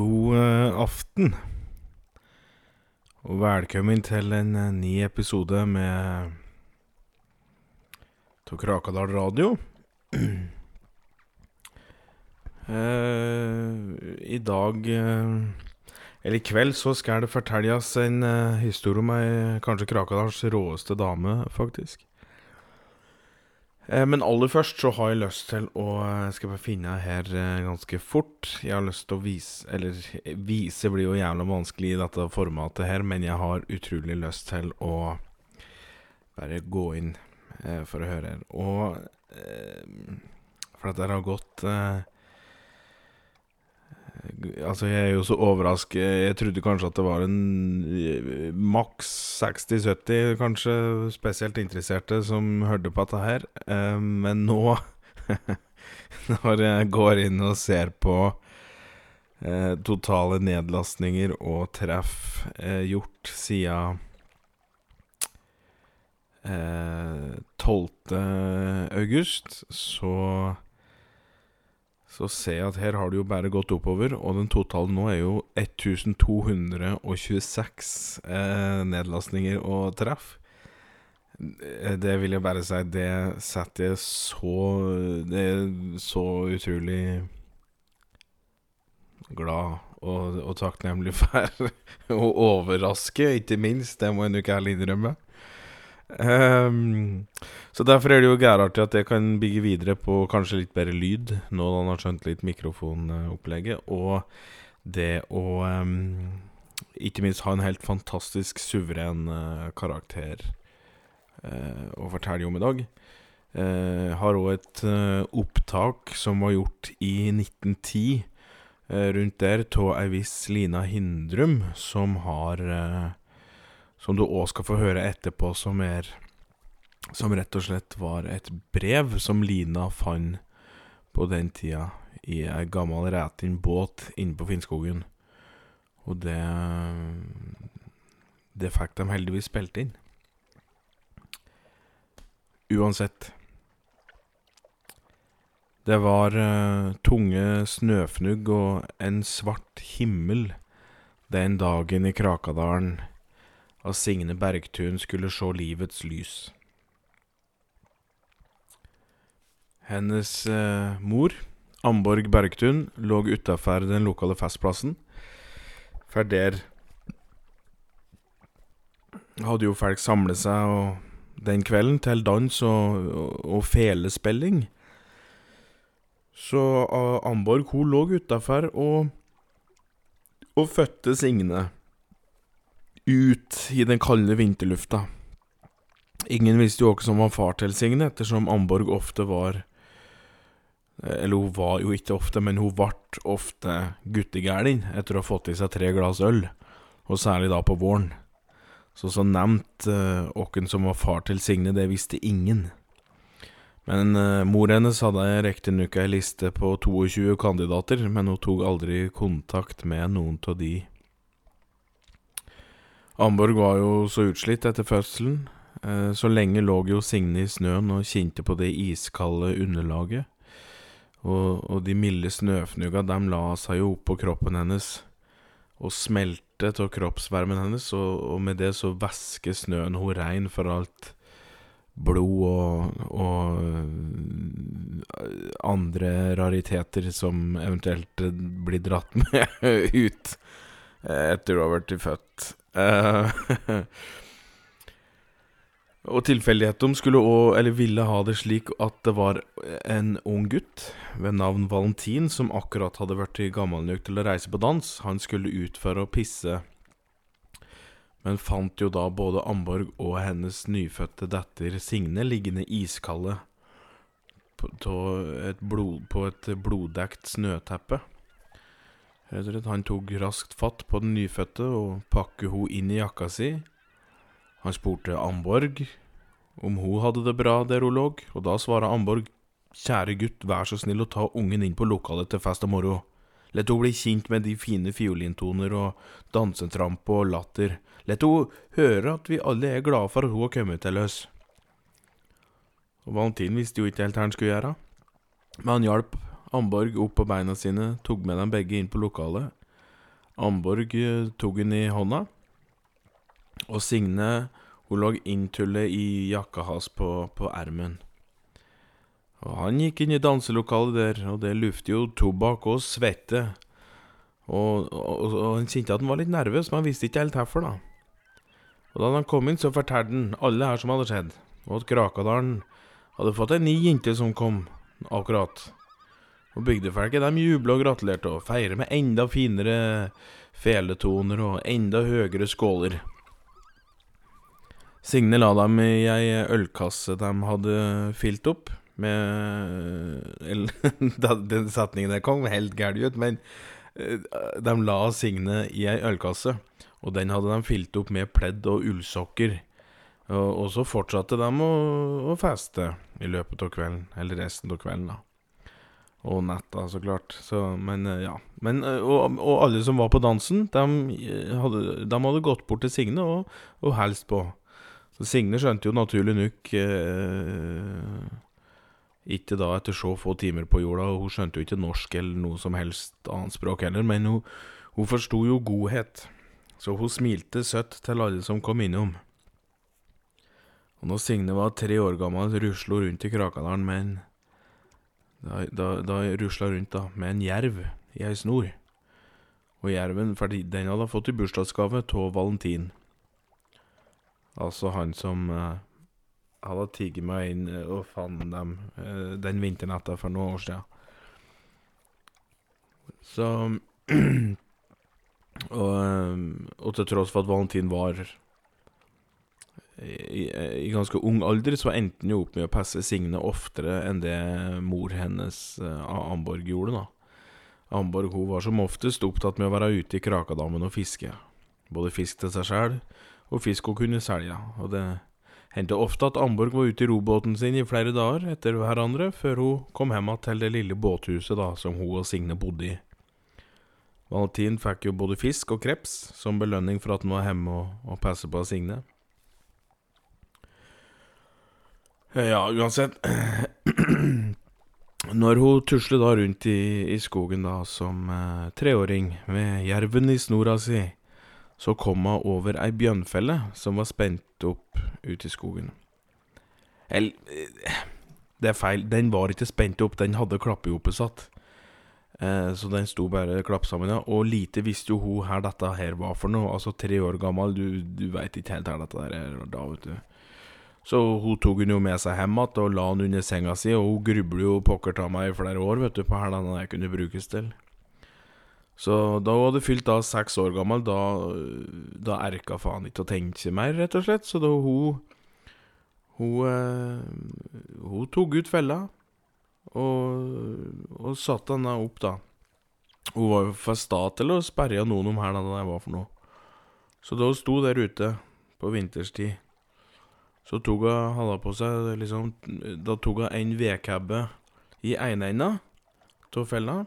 God eh, aften. Og velkommen til en eh, ny episode med Til Krakadal radio. Eh, I dag Eller i kveld så skal det fortelles en historie om ei kanskje Krakadals råeste dame, faktisk. Eh, Men aller først så har jeg lyst til å Jeg skal bare finne her eh, ganske fort. Jeg har lyst til å vise Eller eh, vise blir jo jævla vanskelig i dette formatet her, men jeg har utrolig lyst til å bare gå inn eh, for å høre her. Og eh, For at det har gått eh, Altså, jeg er jo så overrasket. Jeg trodde kanskje at det var en eh, maks 60-70, kanskje spesielt interesserte, som hørte på dette her. Eh, men nå, når jeg går inn og ser på eh, totale nedlastninger og treff gjort siden eh, 12. august, så så ser jeg at her har det jo bare gått oppover, og den totale nå er jo 1226 eh, nedlastninger og treff. Eh, Det vil jeg bare si, det setter jeg så Det er så utrolig glad og, og takknemlig for. og overraske, ikke minst. Det må jeg nok ærlig innrømme. Ehm, så derfor er det jo gærartig at jeg kan bygge videre på kanskje litt bedre lyd, nå da han har skjønt litt mikrofonopplegget, og det å um, ikke minst ha en helt fantastisk suveren uh, karakter uh, å fortelle om i dag. Uh, har òg et opptak som var gjort i 1910, eh, rundt der, av ei viss Lina Hindrum, som har som du òg skal få høre etterpå, som er Som rett og slett var et brev som Lina fant på den tida i ei gammel rætin båt inne på Finnskogen. Og det Det fikk de heldigvis spilt inn. Uansett. Det var uh, tunge snøfnugg og en svart himmel den dagen i Krakadalen at Signe Bergtun skulle se livets lys. Hennes eh, mor, Amborg Bergtun, lå utafor den lokale festplassen. For der hadde jo folk samlet seg den kvelden til dans og, og, og felespilling. Så uh, Amborg hun lå utafor og, og fødte Signe ut i den kalde vinterlufta. Ingen visste jo hva som var far til Signe, ettersom Amborg ofte var Eller hun var jo ikke ofte, men hun ble ofte guttegæren etter å ha fått i seg tre glass øl, og særlig da på våren. Så så nevnt hvem som var far til Signe, det visste ingen. Men uh, mor hennes hadde riktignok ei liste på 22 kandidater, men hun tok aldri kontakt med noen av de. Amborg var jo så utslitt etter fødselen. Eh, så lenge lå jo Signe i snøen og kjente på det iskalde underlaget. Og, og de milde snøfnugga dem la seg jo oppå kroppen hennes og smelte av kroppsvarmen hennes, og, og med det så væsker snøen hun rein for alt blod og, og øh, andre rariteter som eventuelt blir dratt med ut eh, etter å ha vært født. Eh, og tilfeldigheten skulle òg, eller ville ha det slik at det var en ung gutt ved navn Valentin som akkurat hadde vært gammel nok til å reise på dans. Han skulle ut for å pisse, men fant jo da både Amborg og hennes nyfødte datter Signe liggende iskalde på, på et bloddekt snøteppe. Han tok raskt fatt på den nyfødte og pakket hun inn i jakka si. Han spurte Amborg om hun hadde det bra der hun lå, og da svarer Amborg Kjære gutt, vær så snill å ta ungen inn på lokalet til fest og moro. La hun bli kjent med de fine fiolintoner og dansetramp og latter. La hun høre at vi alle er glade for at hun har kommet til oss. Og Valentin visste jo ikke helt hva han skulle gjøre, men han hjalp Amborg opp på beina sine, tok med dem begge inn på lokalet. Amborg eh, tok den i hånda, og Signe hun lå inntullet i jakka hans på, på ermen. Og han gikk inn i danselokalet der, og det lufter jo tobakk og svette. Og, og, og han kjente at han var litt nervøs, men han visste ikke helt hvorfor, da. Og da han kom inn, så fortalte han alle her som hadde skjedd, og at Krakadalen hadde fått ei ny jente som kom akkurat. Og bygdefolket de jubla og gratulerte og feira med enda finere feletoner og enda høyere skåler. Signe la dem i ei ølkasse de hadde fylt opp med Den setningen der kom helt gæren ut, men eh, de la Signe i ei ølkasse, og den hadde de fylt opp med pledd og ullsokker. Og, og så fortsatte de å, å, feste i løpet av kvelden, eller resten av kvelden, da. Og netta, så klart. Så, men eh, ja. Men, eh, og, og, alle som var på dansen, de hadde, de hadde gått bort til Signe og, og helst på. Så Signe skjønte jo naturlig nok eh, ikke da etter så få timer på jorda, og hun skjønte jo ikke norsk eller noe som helst annet språk heller, men hun, hun forsto jo godhet, så hun smilte søtt til alle som kom innom. Og når Signe var tre år gammel, rusla hun rundt i Krakadalen med en Da, da, da rusla rundt da, med en jerv i ei snor. Og jerven, fordi den hadde fått i bursdagsgave av Valentin. Altså han som eh, hadde tigget meg inn eh, og fant dem eh, den vinternatta for noen år siden. Så og, eh, og, til tross for at Valentin var i, i, ganske ung alder, så endte han jo opp med å passe Signe oftere enn det mor hennes, Amborg, gjorde. da. Amborg hun var som oftest opptatt med å være ute i Krakadammen og fiske. Både fisk til seg sjæl og fisk hun kunne selge. Og det hendte ofte at Amborg var ute i robåten sin i flere dager etter hverandre, før hun kom hjem til det lille båthuset da, som hun og Signe bodde i. Valentin fikk jo både fisk og kreps som belønning for at han var hjemme og, og passet på Signe. Ja, uansett Når hun tusler da rundt i, i skogen da som eh, treåring med jerven i snora si, så kom hun over ei bjørnfelle som var spent opp ute i skogen. Eller Det er feil, den var ikke spent opp, den hadde klappehopet satt. Eh, så den sto bare klapp sammen, ja. Og lite visste jo hun her dette her var for noe. Altså tre år gammel, du, du veit ikke helt her dette der er da, vet du. Så hun tok hun jo med seg hjem igjen og la han under senga si, og hun grubler jo pokker ta meg i flere år, vet du, på her denne kunne brukes til. Så da hun hadde fylt da seks år gammel, da, da erka faen ikke å tenke mer, rett og slett. Så da hun Hun, eh, hun tok ut fella og, og satte henne opp, da. Hun var jo for sta til å sperre noen om her, da, det var for noe. Så da hun sto der ute på vinterstid, så tok hun hadde på seg liksom Da tok hun en vedkabbe i ene enda av fella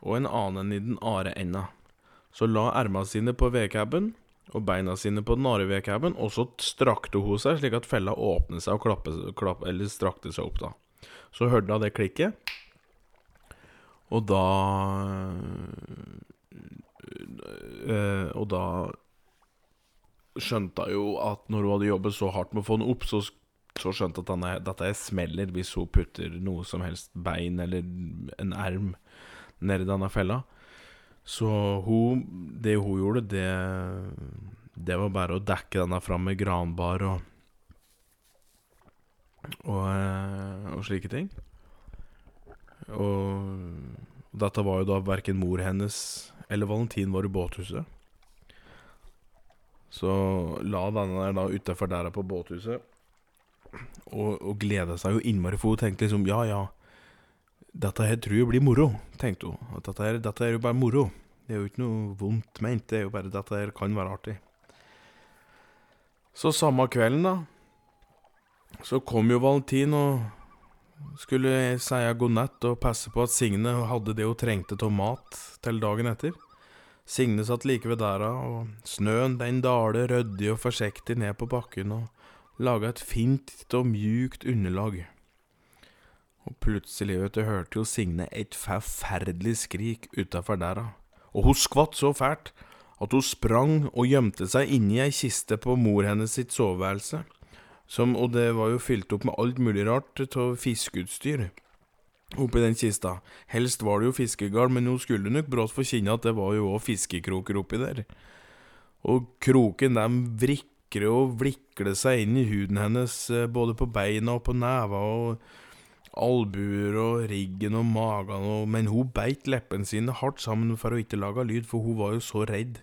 og en annen i den andre enda. Så la ermene sine på vedkabben og beina sine på den andre vedkabben, og så strakte hun seg slik at fella åpnet seg og klappe, klappe, eller strakte seg opp, da. Så hørte hun det klikket, og da øh, Og da skjønte jo at når hun hadde jobbet så hardt med å få den opp, så, så skjønte at dette smeller hvis hun putter noe som helst bein eller en erm nedi denne fella. Så hun, det hun gjorde, det, det var bare å dekke denne fram med granbar og, og, eh, og slike ting. Og dette var jo da verken mor hennes eller Valentin var i båthuset. Så la denne der da utafor der på båthuset og, og gleda seg jo innmari, for hun tenkte liksom ja, ja. Dette her tror jeg blir moro, tenkte hun. At dette, her, dette er jo bare moro. Det er jo ikke noe vondt ment, det er jo bare dette her kan være artig. Så samme kvelden, da, så kom jo Valentin og skulle si god natt og passe på at Signe hadde det hun trengte av mat til dagen etter. Signe satt like ved døra, og snøen den daler ryddig og forsiktig ned på bakken og laga et fint og mjukt underlag. Og plutselig, vet du, hørte jo Signe et forferdelig skrik utafor døra. og hun skvatt så fælt at hun sprang og gjemte seg inni ei kiste på mor hennes sitt soveværelse, som, og det var jo fylt opp med alt mulig rart av fiskeutstyr oppi den kista. Helst var det jo fiskegarn, men hun skulle nok brått få kjenne at det var jo òg fiskekroker oppi der. Og kroken dem vrikler og vlikler seg inn i huden hennes, eh, både på beina og på neva og albuer og riggen og magen, og, men hun beit leppene sine hardt sammen for å ikke lage lyd, for hun var jo så redd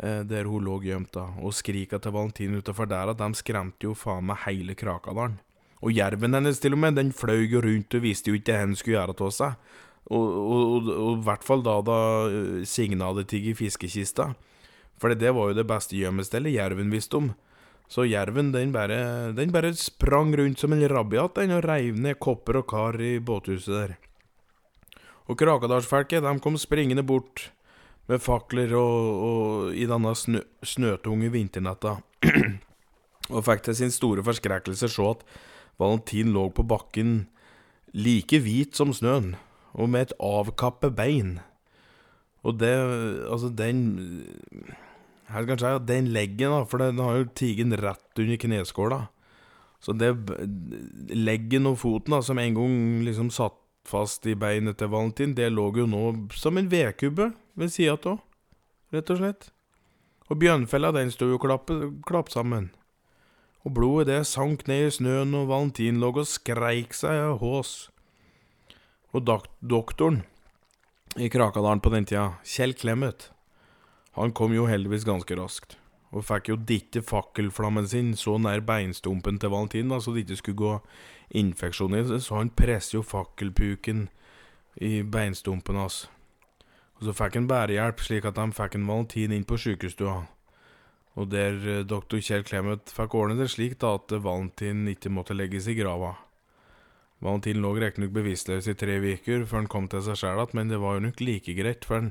eh, der hun lå gjemt, da, og skrika til Valentin utafor der at de skremte jo faen meg hele Krakadalen. Og jerven hennes, til og med, den fløy jo rundt og visste jo ikke hva den skulle gjøre av seg. Og i hvert fall da da eh, Signe hadde i fiskekista. For det var jo det beste gjemmestellet jerven visste om. Så jerven den bare, den bare sprang rundt som en rabiat den og reiv ned kopper og kar i båthuset der. Og Krakadalsfolket de kom springende bort med fakler og, og i denne snø, snøtunge vinternatta, og fikk til sin store forskrekkelse se at Valentin lå på bakken like hvit som snøen, og med et avkappet bein. Og det Altså, den her skal jeg si den leggen, da, for den har jo tigen rett under kneskåla. Så det leggen og foten da, som en gang liksom satt fast i beinet til Valentin, det lå jo nå som en vedkubbe ved sida av, rett og slett. Og bjørnfella, den sto jo klapp, klapp sammen. Og blodet det sank ned i snøen, og Valentin lå og skreik seg av hås. Og dok doktoren i Krakadalen på den tida, Kjell Clemet, han kom jo heldigvis ganske raskt, og fikk jo ditte fakkelflammen sin så nær beinstumpen til Valentin, da, så det ikke skulle gå infeksjon i det, så han presser jo fakkelpuken i beinstumpen hans. Og så fikk han bærehjelp, slik at de fikk en Valentin inn på sykestua. Og der eh, doktor Kjell Clemet fikk ordnet det slik da at Valentin ikke måtte legges i grava. Valentin lå riktignok bevisstløs i tre uker før han kom til seg sjæl igjen, men det var jo nok like greit, for han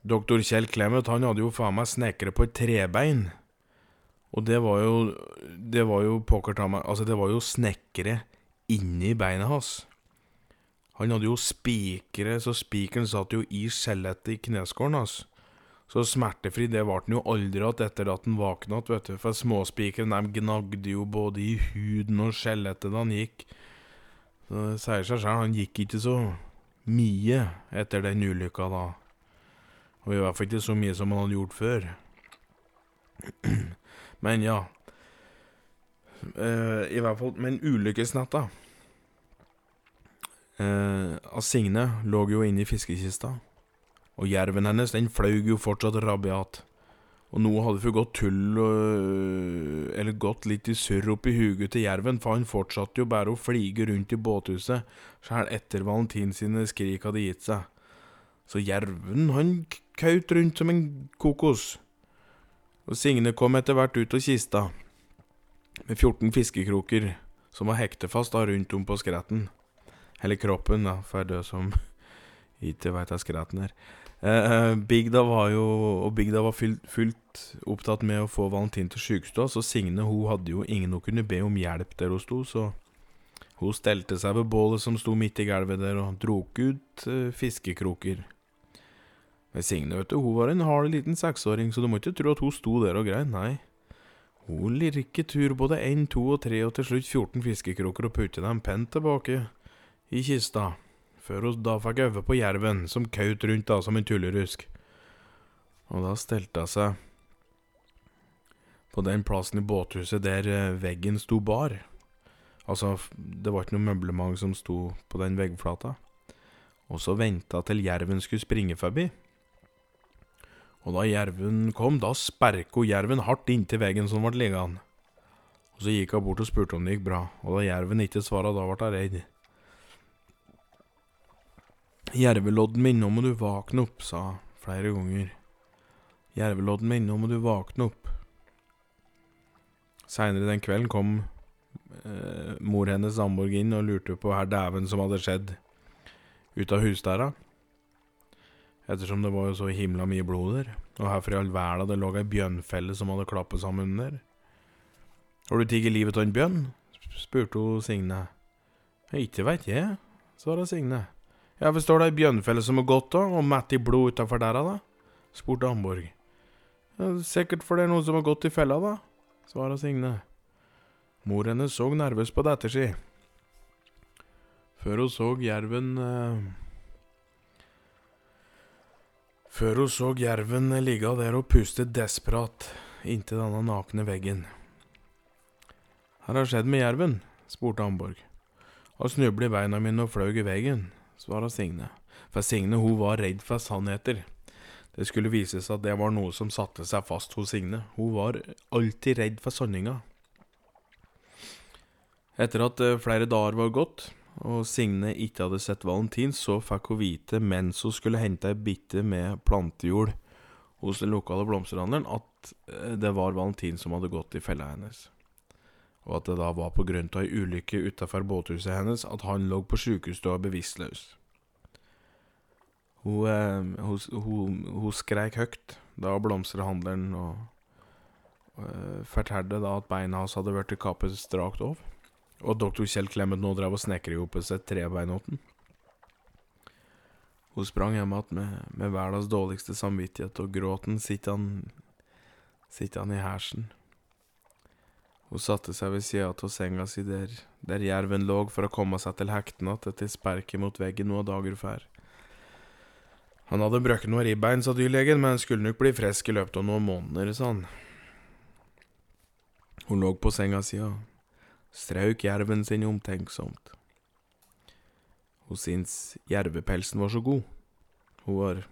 Doktor Kjell Clemet han hadde jo faen meg snekre på et trebein. Og det var jo Det var jo pokker ta meg Altså, det var jo snekre inni beinet hans. Han hadde jo spikere, så spikeren satt jo i skjelettet i kneskålen hans. Så smertefri det ble han jo aldri igjen etter at han våkna igjen, vet du. For småspikeren de gnagde jo både i huden og skjelettet da han gikk. Så det sier seg sjøl, han gikk ikke så mye etter den ulykka da. Og i hvert fall ikke så mye som han hadde gjort før. Men ja. Uh, I hvert fall Men ulykkesnatta uh, Av Signe lå jo inne i fiskekista. Og jerven hennes, den flaug jo fortsatt rabiat. Og nå hadde hun gått tull og, Eller gått litt i surr oppi huget til jerven, for han fortsatte jo bare å flige rundt i båthuset, sjæl etter Valentin sine skrik hadde gitt seg. Så jerven, han kaut rundt som en kokos. Og Signe kom etter hvert ut av kista med 14 fiskekroker som var hektefast da rundt om på skretten. Eller kroppen, da, for det som ikke veit hva skretten er. Eh, eh, var jo Og bygda var fullt, fullt opptatt med å få Valentin til sjukestua, så Signe hun hadde jo ingen hun kunne be om hjelp der hun sto, så hun stelte seg ved bålet som sto midt i gulvet der, og drog ut eh, fiskekroker. Men Signe, vet du, hun var en hard liten seksåring, så du må ikke tro at hun sto der og grein, nei. Hun lirket tur både én, to og tre, og til slutt 14 fiskekroker og putte dem pent tilbake i kista, før hun da fikk øve på jerven, som kaut rundt da som en tullerusk. Og da stelte hun seg på den plassen i båthuset der eh, veggen sto bar. Altså, det var ikke noe møblement som sto på den veggflata. Og så venta til jerven skulle springe forbi. Og da jerven kom, da sperka jerven hardt inntil veggen som ble liggende. Og så gikk hun bort og spurte om det gikk bra, og da jerven ikke svara, da ble hun redd. Jervelodden min, nå må du våkne opp, sa hun flere ganger. Jervelodden min, nå må du våkne opp. Seinere den kvelden kom eh, mor hennes samboer inn og lurte på hva dæven som hadde skjedd ut av husdæra ettersom det var jo så himla mye blod der. Og herfor i all verda det lå ei bjønnfelle som hadde klappet sammen der. Har du tatt livet av en bjønn? spurte hun Signe. Ikke veit jeg, svarte Signe. Ja, forstår det ei bjørnfelle som har gått, da, og mett i blod utafor der, da? spurte Amborg. Ja, sikkert for det er noen som har gått i fella, da, svara Signe. Mor hennes så nervøs på dette, si. Før hun så jerven eh, Før hun så jerven ligge der og puste desperat inntil denne nakne veggen. Hva har skjedd med jerven? spurte Amborg. Han snublet i beina mine og fløy i veggen, svara Signe. For Signe hun var redd for sannheter. Det skulle vise seg at det var noe som satte seg fast hos Signe. Hun var alltid redd for sanninga. Etter at eh, flere dager var gått, og Signe ikke hadde sett Valentin, så fikk hun vite mens hun skulle hente ei bitte med plantejord hos den lokale blomsterhandleren, at eh, det var Valentin som hadde gått i fella hennes. Og at det da var på grunn av ei ulykke utafor båthuset hennes at han lå på sjukehusstua bevisstløs. Hun, eh, hun, hun, hun skreik høyt da blomsterhandleren og, eh, fortalte da at beina hans hadde blitt kappet strakt av, og at doktor Kjell Clemet nå drev og snekra i hop seg trebeinåten. Hun sprang hjem igjen med, med verdens dårligste samvittighet, og gråten sitter han, sitter han i hersen. Hun satte seg ved sida av senga si der, der jerven lå for å komme seg til hekten igjen etter sparket mot veggen noen dager før. Han hadde brøkket noe ribbein, sa dyrlegen, men skulle nok bli frisk i løpet av noen måneder, sa han. Hun lå på senga si og strauk jerven sin omtenksomt. Hun syntes jervepelsen var så god. Hun var,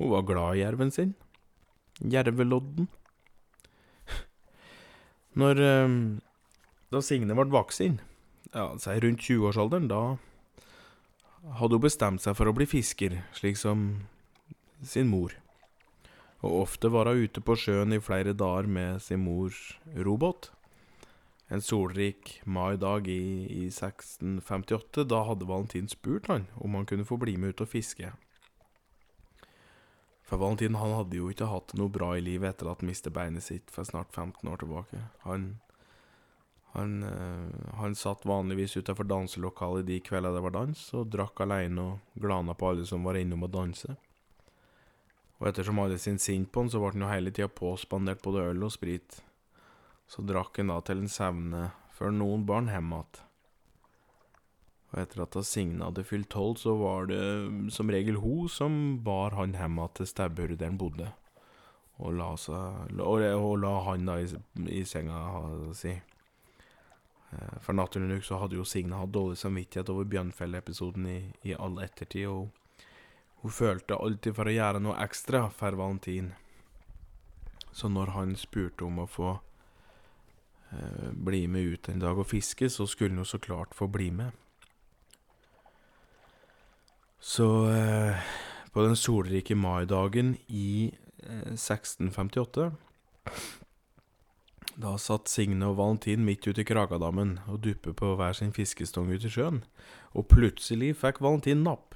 hun var glad i jerven sin. Jervelodden. Når eh, Da Signe ble voksen, ja, si rundt 20-årsalderen, da hadde hun bestemt seg for å bli fisker, slik som sin mor. Og ofte var hun ute på sjøen i flere dager med sin mors robåt. En solrik maidag i, i 1658, da hadde Valentin spurt han om han kunne få bli med ut og fiske. For Valentin han hadde jo ikke hatt noe bra i livet etter at han mistet beinet sitt for snart 15 år tilbake. Han han, øh, han satt vanligvis utafor danselokalet de kveldene det var dans, og drakk aleine og glana på alle som var innom og danse. Og ettersom alle sin sint på han, så ble han jo hele tida påspandert både øl og sprit. Så drakk han da til en sevne før noen barn hjem igjen. Og etter at Signe hadde fylt tolv, så var det som regel hun som bar han hjem til stabburet der han bodde, og la, seg, og, la han da i, i senga si. Eh, for naturlig nok så hadde jo Signe hatt dårlig samvittighet over Bjørnfjell-episoden i, i all ettertid, og hun følte alltid for å gjøre noe ekstra for Valentin. Så når han spurte om å få eh, bli med ut en dag og fiske, så skulle han jo så klart få bli med. Så eh, på den solrike maidagen i eh, 1658 da satt Signe og Valentin midt ute i Kragadammen og duppet på hver sin fiskestong ute i sjøen, og plutselig fikk Valentin napp.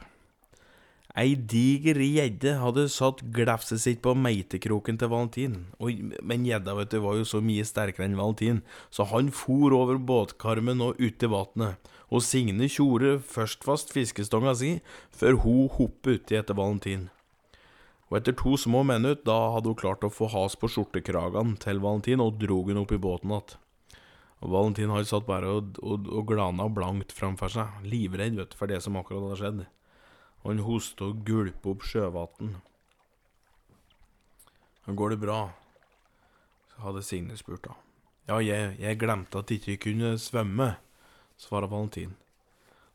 Ei diger gjedde hadde satt glefset sitt på meitekroken til Valentin, og, men gjedda var jo så mye sterkere enn Valentin, så han for over båtkarmen og ut i vatnet, og Signe tjorde først fast fiskestonga si, før hun hoppet uti etter Valentin og etter to små minutter da hadde hun klart å få has på skjortekragene til Valentin og drog henne opp i båten igjen. Og Valentin hadde satt bare og, og, og glana blankt framfor seg, livredd vet du, for det som akkurat hadde skjedd. Og han hoster og gulper opp sjøvann. Går det bra? Så hadde Signe spurt, da. Ja, jeg, jeg glemte at jeg ikke kunne svømme, svarer Valentin.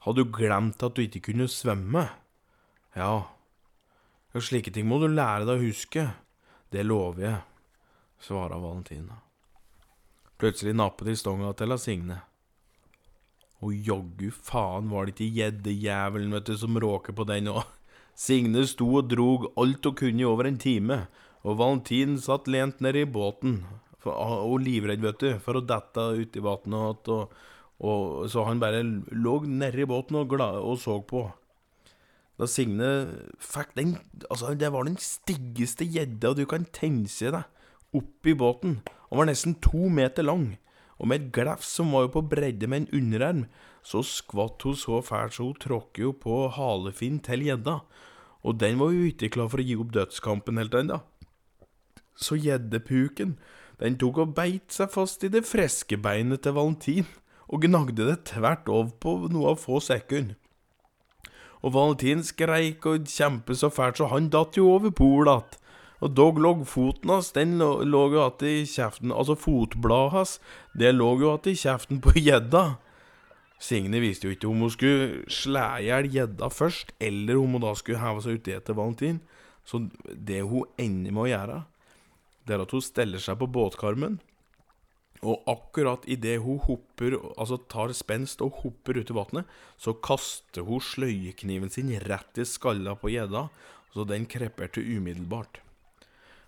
Hadde du glemt at du ikke kunne svømme? Ja, ja. slike ting må du lære deg å huske. Det lover jeg, svarer Valentin. Plutselig nappet de stonga til Signe. Og jaggu faen var det ikke gjeddejævelen, som råker på den òg. Signe sto og drog alt hun kunne i over en time, og Valentin satt lent nede i båten for, og livredd, vet du, for å dette uti vannet, og, så han bare lå nedi båten og, glad, og så på. Da Signe fikk den Altså, det var den styggeste gjedda du kan tenke deg oppi båten. Han var nesten to meter lang. Og med et glefs som var jo på bredde med en underarm, så skvatt hun så fælt så hun tråkket jo på halefinn til gjedda, og den var jo ikke klar for å gi opp dødskampen helt ennå. Så gjeddepuken, den tok og beit seg fast i det friske beinet til Valentin, og gnagde det tvert over på noe av få sekunder. Og Valentin skreik og kjempet så fælt så han datt jo over polet. Og dog lå foten hans, den lå, jo igjen i kjeften Altså fotbladet hans, det lå jo igjen i kjeften på gjedda. Signe visste jo ikke om hun skulle slå i hjel gjedda først, eller om hun da skulle heve seg uti etter Valentin. Så det hun ender med å gjøre, det er at hun steller seg på båtkarmen, og akkurat idet hun hopper, altså tar spenst og hopper ut i vannet, så kaster hun sløyekniven sin rett i skalla på gjedda, så den krepper til umiddelbart.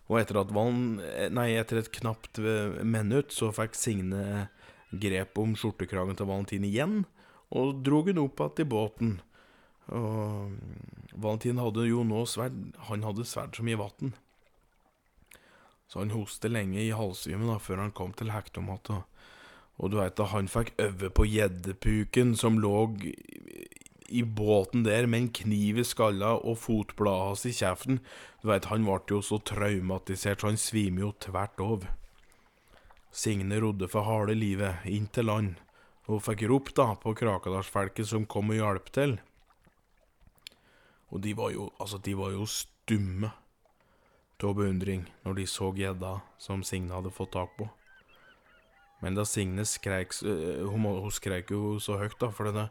Og etter, at van, nei, etter et knapt minutt så fikk Signe grep om skjortekragen til Valentin igjen, og drog hun opp igjen i båten. Og Valentin hadde jo nå sverd Han hadde sverd så mye vann. Så han hostet lenge i halvsvimen før han kom til hektomatet. Og du veit da, han fikk øve på gjeddepuken som lå i båten der med en kniv i skalla og fotbladet hans i kjeften. Du veit, han ble jo så traumatisert, så han svimer jo tvert over. Signe rodde for harde livet inn til land, og fikk rop da på Krakadalsfelket som kom og hjalp til. Og de var jo, altså, de var jo stumme av beundring når de så gjedda som Signe hadde fått tak på. Men da Signe skreik Hun, hun skreik jo så høyt, da, for det,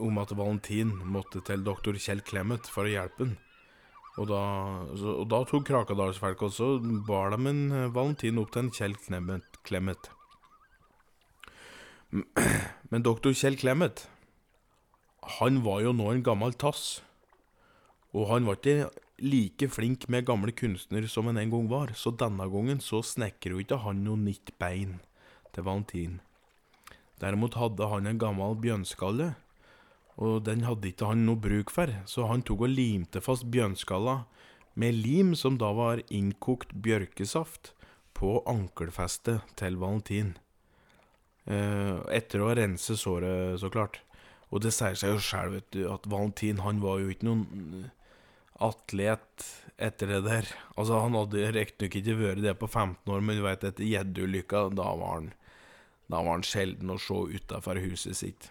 om at Valentin måtte til doktor Kjell Clemet for å hjelpe ham. Og da, så, og da tok Krakadalsfolk også bar dem en Valentin opp til en Kjell Clemet. Clemet. Men doktor Kjell Clemet, han var jo nå en gammel tass. Og han var ikke like flink med gamle kunstner som han en gang var, så denne gangen så snekrer jo ikke han noe nytt bein til Valentin. Derimot hadde han en gammel bjørnskalle, og den hadde ikke han noe bruk for, så han tok og limte fast bjørnskalla med lim som da var innkokt bjørkesaft, på ankelfestet til Valentin. Eh, etter å rense såret, så klart. Og det sier seg jo sjøl, vet du, at Valentin han var jo ikke noen atlet etter det der. Altså, han hadde riktignok ikke vært det på 15 år, men du veit, etter gjeddeulykka, da var han Da var han sjelden å se utafor huset sitt.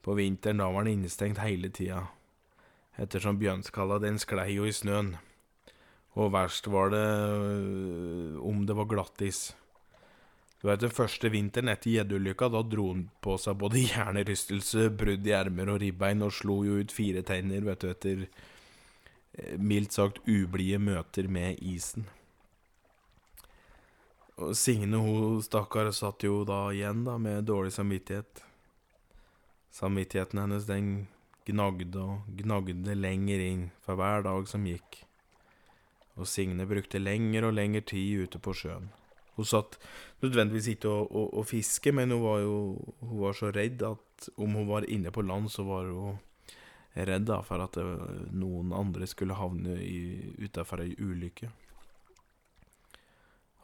På vinteren da var han innestengt hele tida, ettersom bjørnskalla den sklei jo i snøen. Og verst var det øh, om det var glattis. Du vet, Den første vinteren etter gjeddeulykka, da dro han på seg både hjernerystelse, brudd i ermer og ribbein, og slo jo ut fire tenner, vet du, etter Eh, mildt sagt ublide møter med isen. Og Signe, hun stakkar, satt jo da igjen da med dårlig samvittighet. Samvittigheten hennes, den gnagde og gnagde lenger inn for hver dag som gikk. Og Signe brukte lengre og lengre tid ute på sjøen. Hun satt nødvendigvis ikke og, og, og fiske, men hun var jo hun var så redd at om hun var inne på land, så var hun redd da, for at noen andre skulle havne utafor ei ulykke.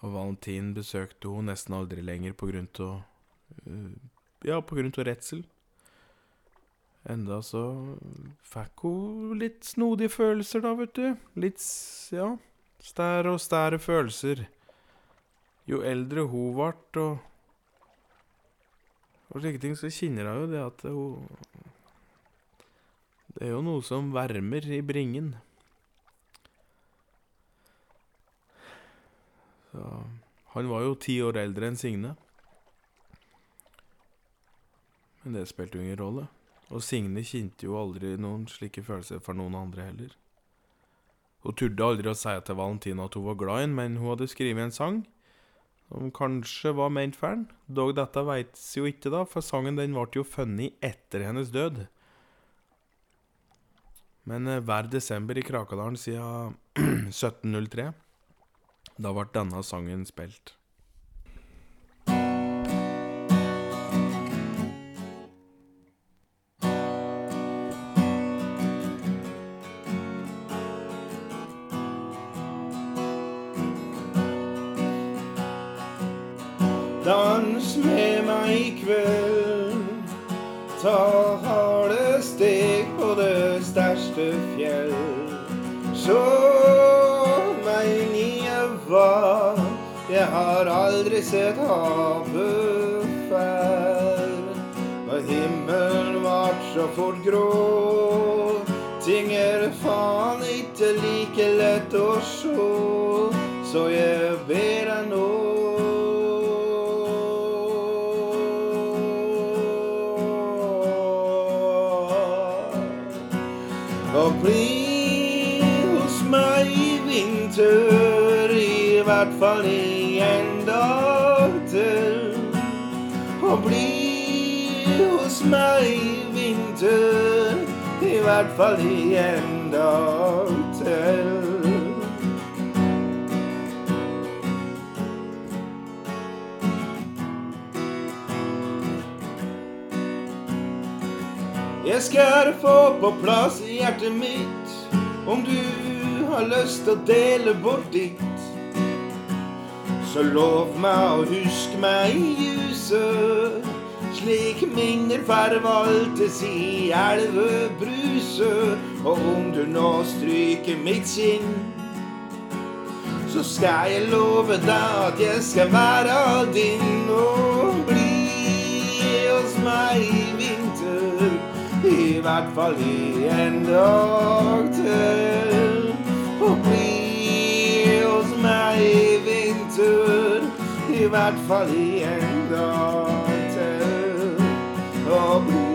Og Valentin besøkte hun nesten aldri lenger på grunn av uh, Ja, på grunn av redsel. Enda så fikk hun litt snodige følelser, da, vet du. Litt, ja, Stær og stære følelser. Jo eldre hun ble, og og slike ting, så kjenner hun jo det at hun det er jo noe som varmer i bringen. Så Han var jo ti år eldre enn Signe. Men det spilte jo ingen rolle. Og Signe kjente jo aldri noen slike følelser for noen andre heller. Hun turde aldri å si til Valentina at hun var glad i ham, men hun hadde skrevet en sang som kanskje var ment for ham. Dog dette veits jo ikke, da, for sangen den ble jo funnet etter hennes død. Men eh, hver desember i Krakadalen siden 1703, da ble denne sangen spilt. dans med meg i kveld. Ta harde steg på det største fjell. Så jeg har aldri sett havet før. Og himmelen vart så fort grå. Ting er faen ikke like lett å sjå, så jeg ber deg nå. Hvert fall i en dag til. Jeg skal få på plass i hjertet mitt om du har lyst til å dele bort ditt. Så lov meg å huske meg i ljuset, slik minner forvaltes i elvebruset. Og om du nå stryker mitt kinn, så skal jeg love deg at jeg skal være din og bli hos meg i vinter. I hvert fall i en dag til. Og bli hos meg i vinter. I hvert fall i en dag. Og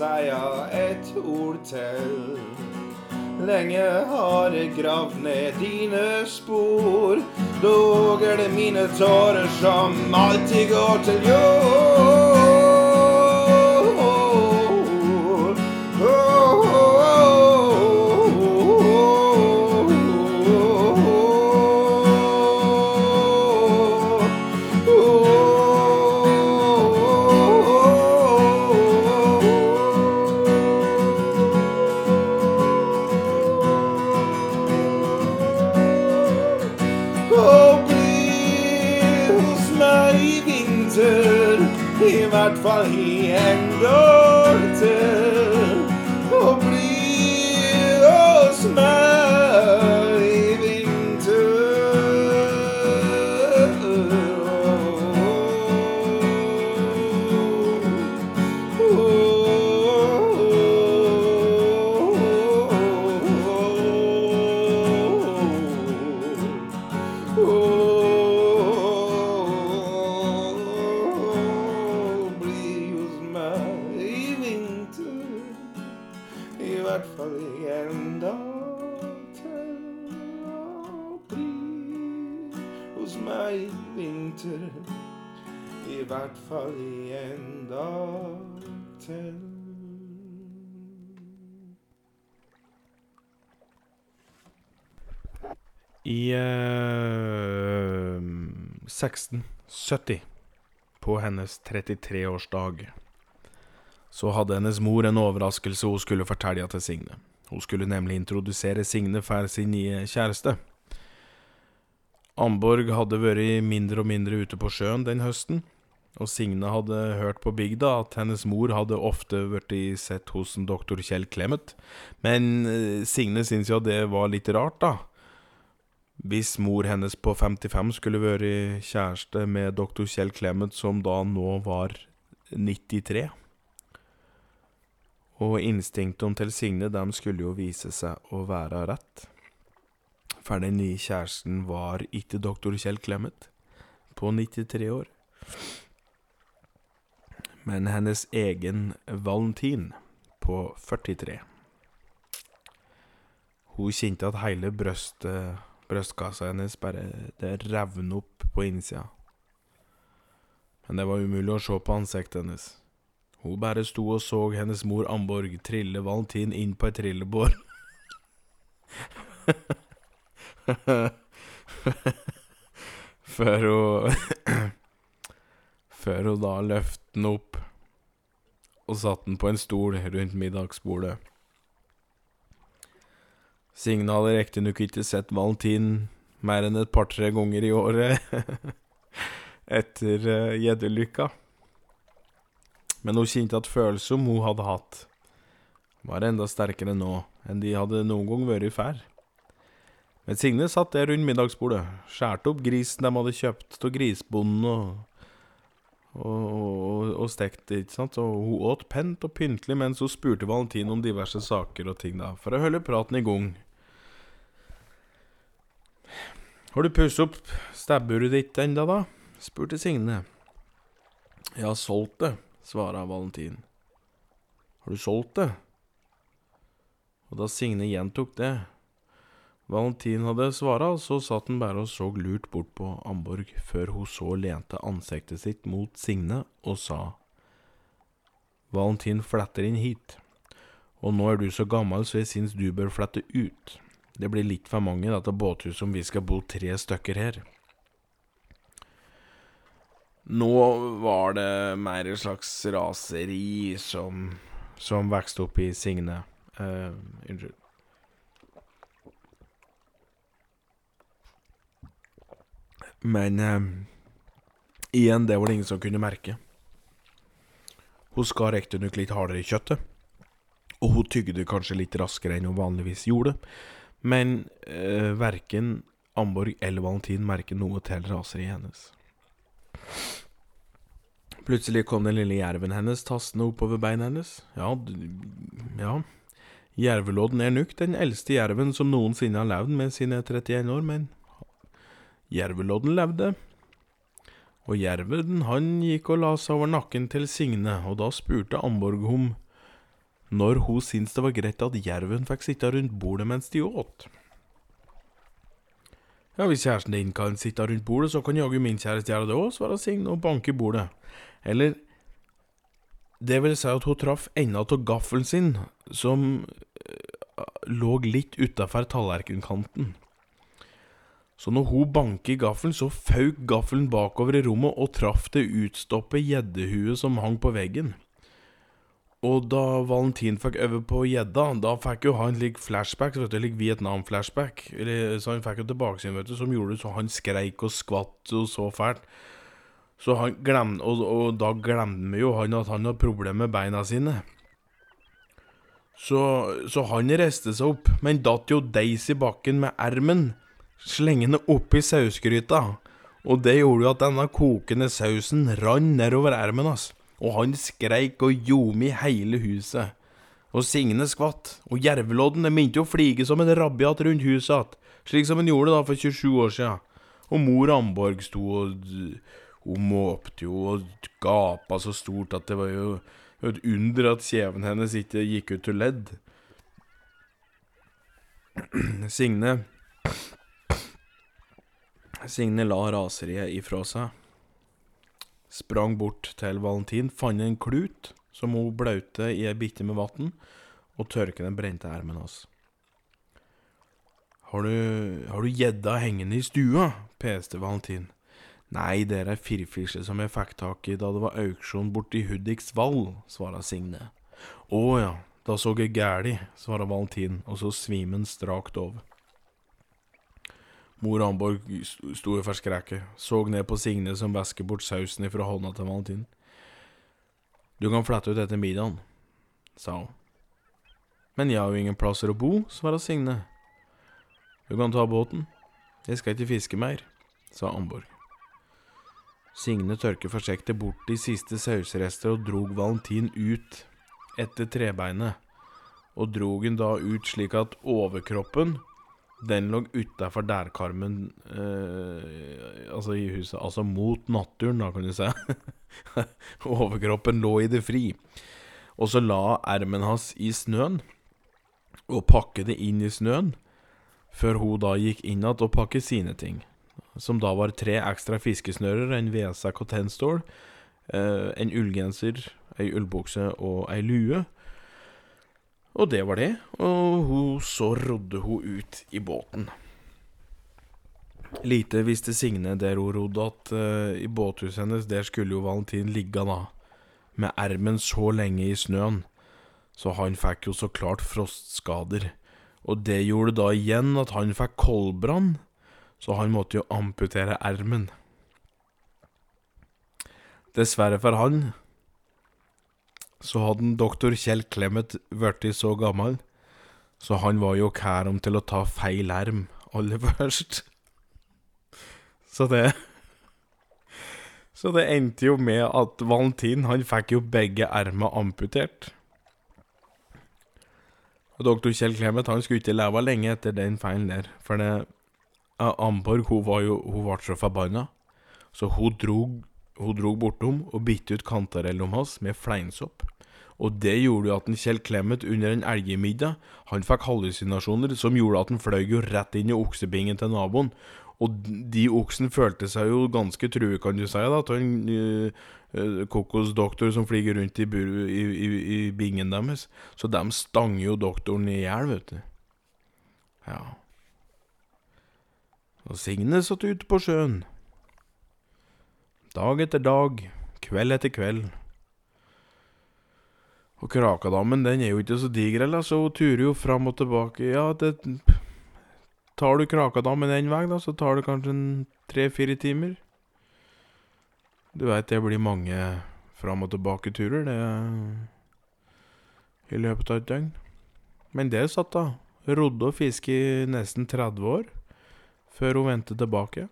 seia et ord til. Lenge har jeg gravd ned dine spor, dog er det mine tårer som alltid går til jord. I eh, 1670, på hennes 33-årsdag, så hadde hennes mor en overraskelse hun skulle fortelle til Signe. Hun skulle nemlig introdusere Signe for sin nye kjæreste. Amborg hadde vært mindre og mindre ute på sjøen den høsten, og Signe hadde hørt på bygda at hennes mor hadde ofte i sett hos en doktor Kjell Clemet, men eh, Signe syntes jo det var litt rart, da. Hvis mor hennes på 55 skulle vært kjæreste med doktor Kjell Clemet, som da nå var 93. Og instinktene til Signe dem skulle jo vise seg å være rett. For den nye kjæresten var ikke doktor Kjell Clemet på 93 år. Men hennes egen Valentin på 43. Hun kjente at hele brøstet Brystkassa hennes bare Det revner opp på innsida. Men det var umulig å se på ansiktet hennes. Hun bare sto og så hennes mor Amborg trille Valentin inn på et trillebår. Før hun Før hun da løftet den opp og satte den på en stol rundt middagsbordet. Signe hadde riktignok ikke sett Valentin mer enn et par-tre ganger i året etter uh, gjeddulykka. Men hun kjente at følelsen hun hadde hatt, var enda sterkere nå enn de hadde noen gang vært ferd. Men Signe satt der rundt middagsbordet, skjærte opp grisen de hadde kjøpt av grisbonden, og, og, og, og stekte, ikke sant, og hun åt pent og pyntelig mens hun spurte Valentin om diverse saker og ting, da, for å holde praten i gang. Har du pusset opp stabburet ditt enda, da? spurte Signe. Jeg har solgt det, svarte Valentin. Har du solgt det? Og da Signe gjentok det, Valentin hadde svara, så satt han bare og så lurt bort på Amborg før hun så lente ansiktet sitt mot Signe og sa Valentin fletter inn hit, og nå er du så gammel så jeg syns du bør flette ut. Det blir litt for mange i dette båthuset om vi skal bo tre stykker her. Nå var det mer et slags raseri som, som vokste opp i Signe. Uh, unnskyld. Men uh, igjen, det var det ingen som kunne merke. Hun skar riktignok litt hardere i kjøttet, og hun tygde kanskje litt raskere enn hun vanligvis gjorde, men eh, verken Amborg eller Valentin merker noe til raseriet hennes. Plutselig kom den lille jerven hennes tastende oppover beina hennes. Ja, ja. Jervelodden er nok den eldste jerven som noensinne har levd med sine 31 år, men Jervelodden levde. Og jerven han gikk og la seg over nakken til Signe, og da spurte Amborg om når hun syntes det var greit at jerven fikk sitte rundt bordet mens de åt. Ja, hvis kjæresten din kan sitte rundt bordet, så kan jaggu min kjæreste gjøre det òg, svarer Signe og banker bordet. Eller det vil si at hun traff enda av gaffelen sin, som uh, lå litt utafor tallerkenkanten. Så når hun banket i gaffelen, så fauk gaffelen bakover i rommet og traff det utstoppet gjeddehuet som hang på veggen. Og da Valentin fikk øve på gjedda, da fikk jo han like flashback, vet du, like Vietnam-flashback. Så han fikk jo tilbakesyn, vet du, som gjorde så han skreik og skvatt og så fælt. Så han glemte, og, og, da glemte jo han at han hadde problemer med beina sine. Så, så han reiste seg opp, men datt jo deis i bakken med ermen slengende oppi sausgryta. Og det gjorde jo at denne kokende sausen rant nedover ermen hans. Og han skreik og ljom i hele huset. Og Signe skvatt, og jervelodden minte å flige som en rabiat rundt huset att, slik som han gjorde da for 27 år sia. Og mor Amborg sto og Hun måpte jo og gapa så stort at det var jo et under at kjeven hennes ikke gikk ut til ledd. Signe Signe la raseriet ifra seg. Sprang bort til Valentin, fant en klut som hun blaute i ei bitte med vann, og tørket den brente ermen hans. Har du, har du gjedda hengende i stua? peste Valentin. Nei, det er ei firfisle som jeg fikk tak i da det var auksjon borti Hudiks Vall, svara Signe. Å ja, da så jeg gæli, svarer Valentin, og så svimen strakt over. Mor Amborg sto i forskrekket, så ned på Signe som væsker bort sausen ifra hånda til Valentin. Du kan flette ut etter middagen, sa hun. Men jeg har jo ingen plasser å bo, svarte Signe. Du kan ta båten. Jeg skal ikke fiske mer, sa Amborg. Signe tørket forsiktig bort de siste sausrester og drog Valentin ut etter trebeinet, og drog han da ut slik at overkroppen den lå utafor dærkarmen eh, Altså i huset. Altså mot naturen, da, kan du si. Overkroppen lå i det fri. Og så la ermen hans i snøen, og pakket det inn i snøen. Før hun da gikk inn igjen og pakket sine ting. Som da var tre ekstra fiskesnører, en vedsekk og tennstål, eh, en ullgenser, ei ullbukse og ei lue. Og det var det. Og hun, så rodde hun ut i båten. Lite visste Signe der hun rodde, at uh, i båthuset hennes der skulle jo Valentin ligge da, med ermen så lenge i snøen. Så han fikk jo så klart frostskader. Og det gjorde da igjen at han fikk koldbrann, så han måtte jo amputere ermen. Dessverre for han så hadde doktor Kjell Clemet blitt så gammel, så han var jo kærom til å ta feil erm aller først. Så det Så det endte jo med at Valentin han fikk jo begge ermer amputert. Og doktor Kjell Clemet han skulle ikke leve lenge etter den feilen der, for det Amborg hun var jo Hun ble så forbanna, så hun drog hun drog bortom og bitte ut kantarellen hans med fleinsopp. Og det gjorde jo at en Kjell Clemet under en elgemiddag Han fikk hallusinasjoner som gjorde at han fløy jo rett inn i oksebingen til naboen. Og de oksen følte seg jo ganske true, kan du si, da, til en uh, kokosdoktor som flyger rundt i, i, i, i, bingen deres. Så de stanger jo doktoren i hjel, vet du. Ja. Og Signe satt ute på sjøen. Dag etter dag, kveld etter kveld. Og Krakadammen den er jo ikke så diger, heller, så hun turer jo fram og tilbake. Ja, det Tar du Krakadammen én vei, da, så tar det kanskje tre-fire timer. Du veit det blir mange fram og tilbake-turer, det i løpet av et døgn. Men det satt da. Rodde og fiske i nesten 30 år før hun vendte tilbake.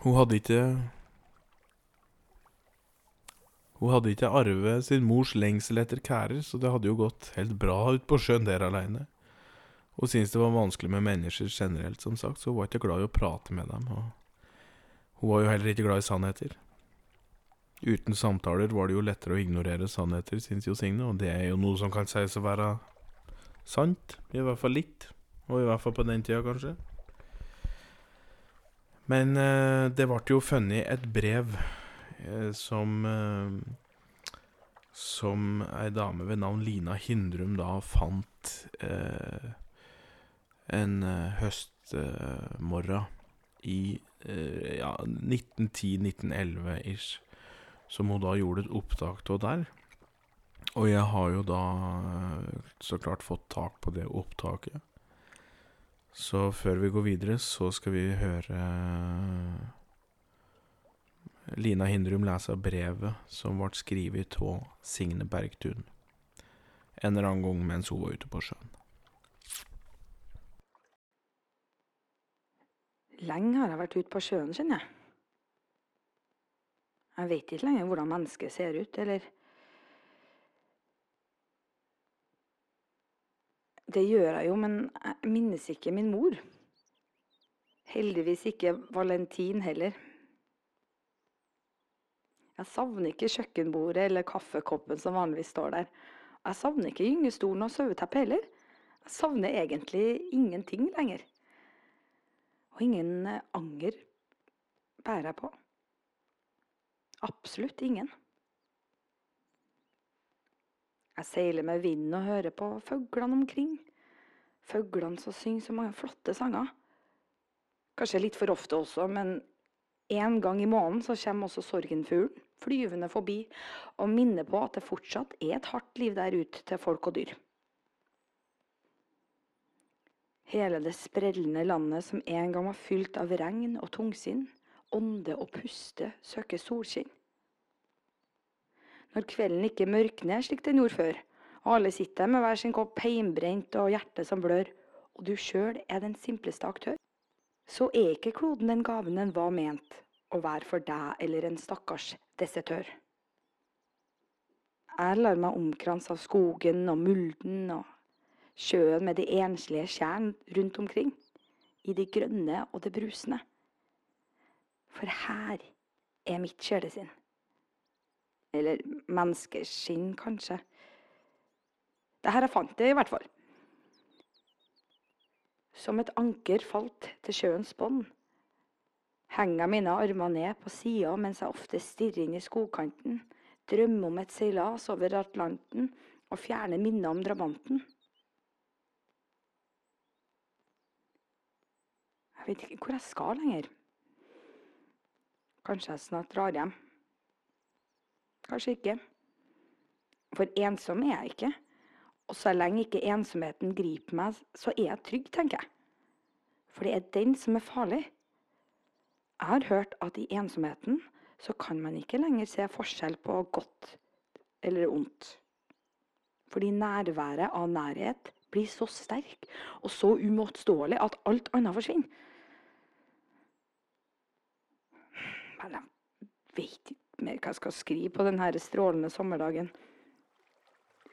Hun hadde ikke Hun hadde ikke arvet sin mors lengsel etter kærer, så det hadde jo gått helt bra ut på sjøen der aleine. Hun syntes det var vanskelig med mennesker generelt, som sagt, så hun var ikke glad i å prate med dem. Og hun var jo heller ikke glad i sannheter. Uten samtaler var det jo lettere å ignorere sannheter, syns jo Signe, og det er jo noe som kan sies å være sant. I hvert fall litt. Og i hvert fall på den tida, kanskje. Men eh, det ble jo funnet et brev eh, som eh, Som ei dame ved navn Lina Hindrum da fant en høstmorgen i ja, 1910-1911 ish. Som hun da gjorde et opptak av der. Og jeg har jo da så klart fått tak på det opptaket. Så før vi går videre, så skal vi høre Lina Hindrum lese brevet som ble skrevet av Signe Bergtun en eller annen gang mens hun var ute på sjøen. Lenge har jeg vært ute på sjøen, kjenner jeg. Jeg vet ikke lenger hvordan mennesket ser ut, eller Det gjør jeg jo, men jeg minnes ikke min mor. Heldigvis ikke Valentin heller. Jeg savner ikke kjøkkenbordet eller kaffekoppen som vanligvis står der. Jeg savner ikke gyngestolen og saueteppet heller. Jeg savner egentlig ingenting lenger. Og ingen anger bærer jeg på. Absolutt ingen. Jeg seiler med vinden og hører på fuglene omkring. Fuglene som synger så mange flotte sanger. Kanskje litt for ofte også, men en gang i måneden så kommer også sorgenfuglen flyvende forbi og minner på at det fortsatt er et hardt liv der ute til folk og dyr. Hele det sprellende landet som en gang var fylt av regn og tungsinn, ånde og puste, søker solskinn når kvelden ikke mørkner slik den gjorde før, og alle sitter med hver sin kopp heimbrent og hjertet som blør, og du sjøl er den simpleste aktør, så er ikke kloden den gaven den var ment å være for deg eller en stakkars desertør. Jeg lar meg omkranse av skogen og mulden og sjøen med de enslige skjærene rundt omkring, i det grønne og det brusende. For her er mitt sjelesinn. Eller menneskeskinn, kanskje. Det her jeg fant det, i hvert fall. Som et anker falt til sjøens bånd. Henger mine armer ned på sida mens jeg ofte stirrer inn i skogkanten, drømmer om et seilas over Atlanten og fjerner minner om drabanten. Jeg vet ikke hvor jeg skal lenger. Kanskje jeg snart drar hjem. Kanskje ikke. For ensom er jeg ikke. Og så lenge ikke ensomheten griper meg, så er jeg trygg, tenker jeg. For det er den som er farlig. Jeg har hørt at i ensomheten så kan man ikke lenger se forskjell på godt eller ondt. Fordi nærværet av nærhet blir så sterk og så uimotståelig at alt annet forsvinner. Men jeg vet ikke mer hva jeg skal skrive på denne strålende sommerdagen.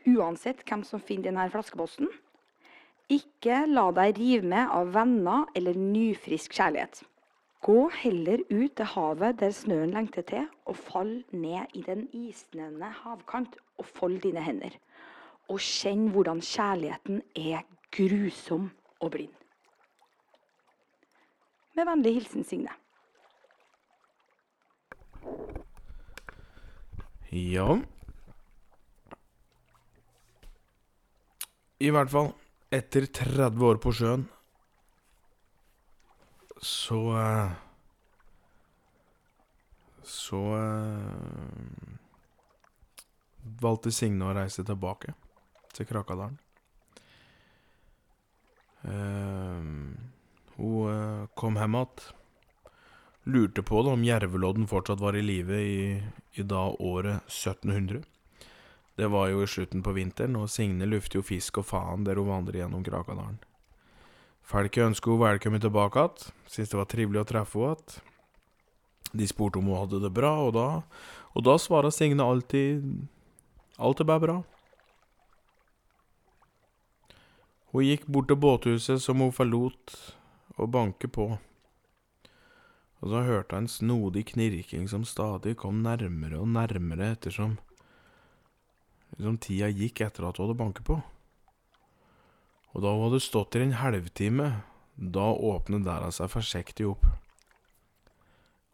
Uansett hvem som finner denne flaskeposten, ikke la deg rive med av venner eller nyfrisk kjærlighet. Gå heller ut til havet der snøen lengter til, og fall ned i den isnende havkant og fold dine hender. Og kjenn hvordan kjærligheten er grusom og blind. Med vennlig hilsen Signe. Ja I hvert fall, etter 30 år på sjøen, så eh, Så eh, valgte Signe å reise tilbake til Krakadalen. Eh, hun kom hjem igjen. Lurte på det om jervelodden fortsatt var i live i, i da året 1700. Det var jo i slutten på vinteren, og Signe lufter jo fisk og faen der hun vandrer gjennom Krakadalen. Folket ønsker henne velkommen tilbake igjen, syntes det var trivelig å treffe henne igjen. De spurte om hun hadde det bra, og da, og da svarer Signe alltid alt er bare bra. Hun gikk bort til båthuset som hun forlot, og banket på. Og så hørte jeg en snodig knirking som stadig kom nærmere og nærmere ettersom liksom tida gikk etter at hun hadde banket på. Og da hun hadde stått der en halvtime, da åpnet døra seg forsiktig opp.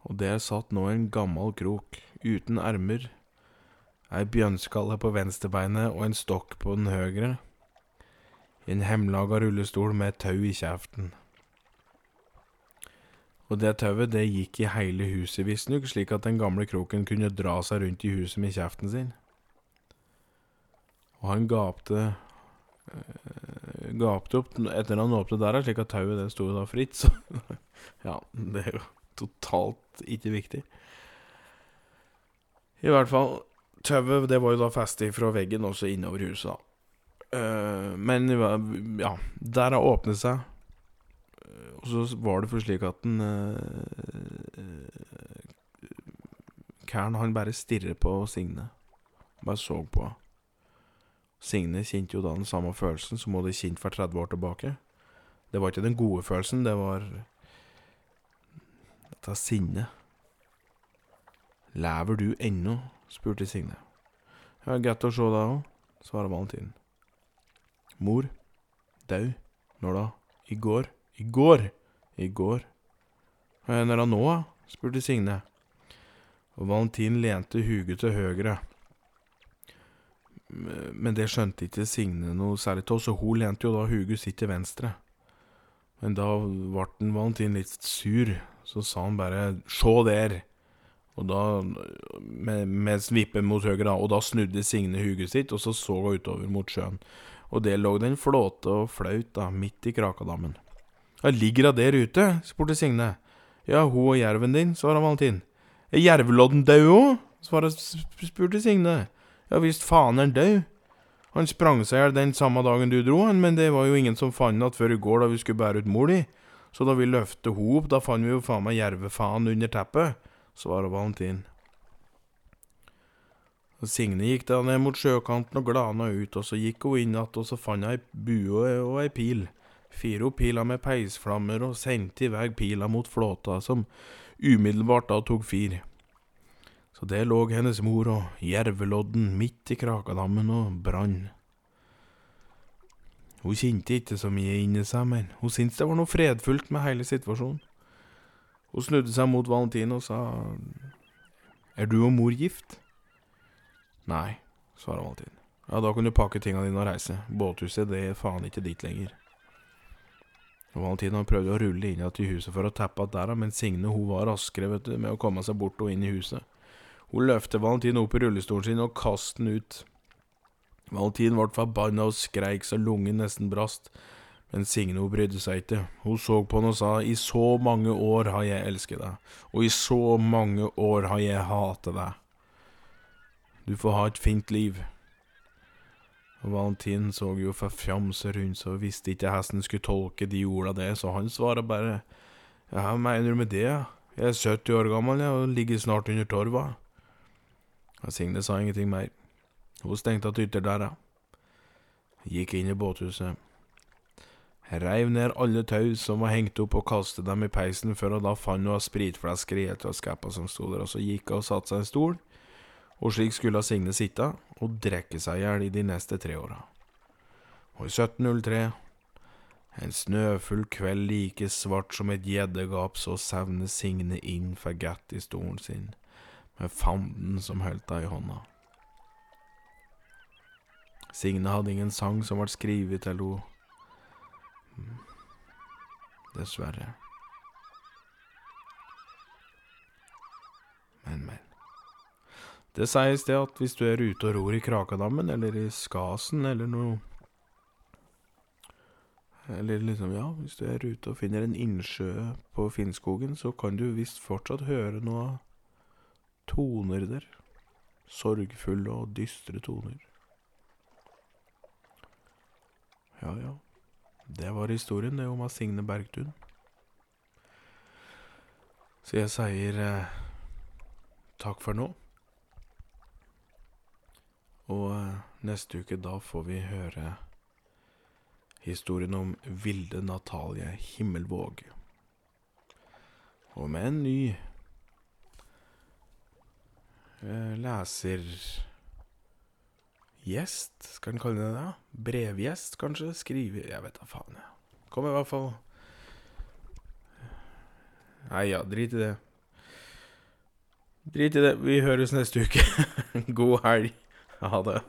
Og der satt nå en gammel krok, uten ermer, ei bjønnskalle på venstrebeinet og en stokk på den høyre, en hemlaga rullestol med et tau i kjeften. Og det tauet, det gikk i hele huset, visstnok, slik at den gamle kroken kunne dra seg rundt i huset med kjeften sin. Og han gapte eh, Gapte opp etter han åpnet døra, slik at tauet det sto da fritt, så Ja, det er jo totalt ikke viktig. I hvert fall, tauet det var jo da festet fra veggen også innover huset, da. Eh, men ja, der har åpnet seg, og så var det for slik at den uh, Karen han bare stirrer på Signe. Bare så på henne. Signe kjente jo da den samme følelsen som hun hadde kjent for 30 år tilbake. Det var ikke den gode følelsen, det var dette sinnet. Lever du ennå? spurte Signe. Ja, godt å se deg òg, svarer Valentin. Mor? Dau? Når da? I går? I går? I går? Når det nå, da? spurte Signe. Og Valentin lente huget til høyre. Men det skjønte ikke Signe noe særlig av, så hun lente jo da huget sitt til venstre. Men da ble Valentin litt sur, så sa han bare 'sjå der'. Og da, med, med svippen mot høyre, da, og da snudde Signe huget sitt, og så så hun utover mot sjøen. Og der lå det en flåte og flaut da, midt i Krakadammen. Ja, ligger hun der ute? spurte Signe. Ja, hun og jerven din, svarer Valentin. Er jervelodden død òg? spurte Signe. Ja visst faen er han død. Han sprang seg i hjel den samme dagen du dro, han, men det var jo ingen som fant han før i går da vi skulle bære ut mor di. Så da vi løfte ho opp, da fant vi jo faen meg jervefaen under teppet, svarer Valentin. Og Signe gikk da ned mot sjøkanten og glana ut, og så gikk hun inn igjen, og så fant hun ei bue og ei pil. Fire pila med peisflammer og sendte i vei pila mot flåta, som umiddelbart da tok fyr. Så der lå hennes mor og jervelodden midt i Krakadammen og brann. Hun kjente ikke så mye inni seg, men hun syntes det var noe fredfullt med hele situasjonen. Hun snudde seg mot Valentin og sa Er du og mor gift? Nei, svarer Valentin. Ja, da kan du pakke tingene dine og reise. Båthuset, det er faen ikke ditt lenger. Og Valentin han prøvde å rulle inn igjen i huset for å teppe att der, men Signe hun var raskere vet du, med å komme seg bort og inn i huset. Hun løftet Valentin opp i rullestolen sin og kastet den ut. Valentin ble forbanna og skreik så lungen nesten brast, men Signe hun brydde seg ikke. Hun så på han og sa i så mange år har jeg elsket deg, og i så mange år har jeg hatet deg. Du får ha et fint liv. Og Valentin så jo forfjamset rundt seg og visste ikke hvordan han skulle tolke de orda det, så han svarer bare Ja, hva mener du med det? Jeg er 70 år gammel jeg, og ligger snart under torva. Og Signe sa ingenting mer. Hun stengte att ytterdøra. Gikk inn i båthuset. Reiv ned alle tau som var hengt opp og kastet dem i peisen før hun da fant noe spritflasker i et av skapene som sto der, og så gikk hun og satte seg i en stol, og slik skulle Signe sitte og drikke seg i hjel i de neste tre åra. Og i 1703, en snøfull kveld like svart som et gjeddegap, så sevner Signe inn for Gatt i stolen sin, med fanden som holdt henne i hånda. Signe hadde ingen sang som ble skrevet til henne. Dessverre. Men, men. Det sies det at hvis du er ute og ror i Krakadammen, eller i Skasen, eller noe Eller liksom, ja, hvis du er ute og finner en innsjø på Finnskogen, så kan du visst fortsatt høre noe toner der. Sorgfulle og dystre toner. Ja, ja. Det var historien, det om Signe Bergtun. Så jeg sier eh, takk for nå. Og eh, neste uke, da får vi høre historien om Vilde Natalie Himmelvåg. Og med en ny eh, leser... Gjest, skal en kalle det det? Brevgjest, kanskje? Skrive Jeg vet da faen, jeg. Kom i hvert fall Nei ja, drit i det. Drit i det. Vi høres neste uke. God helg. Ha det.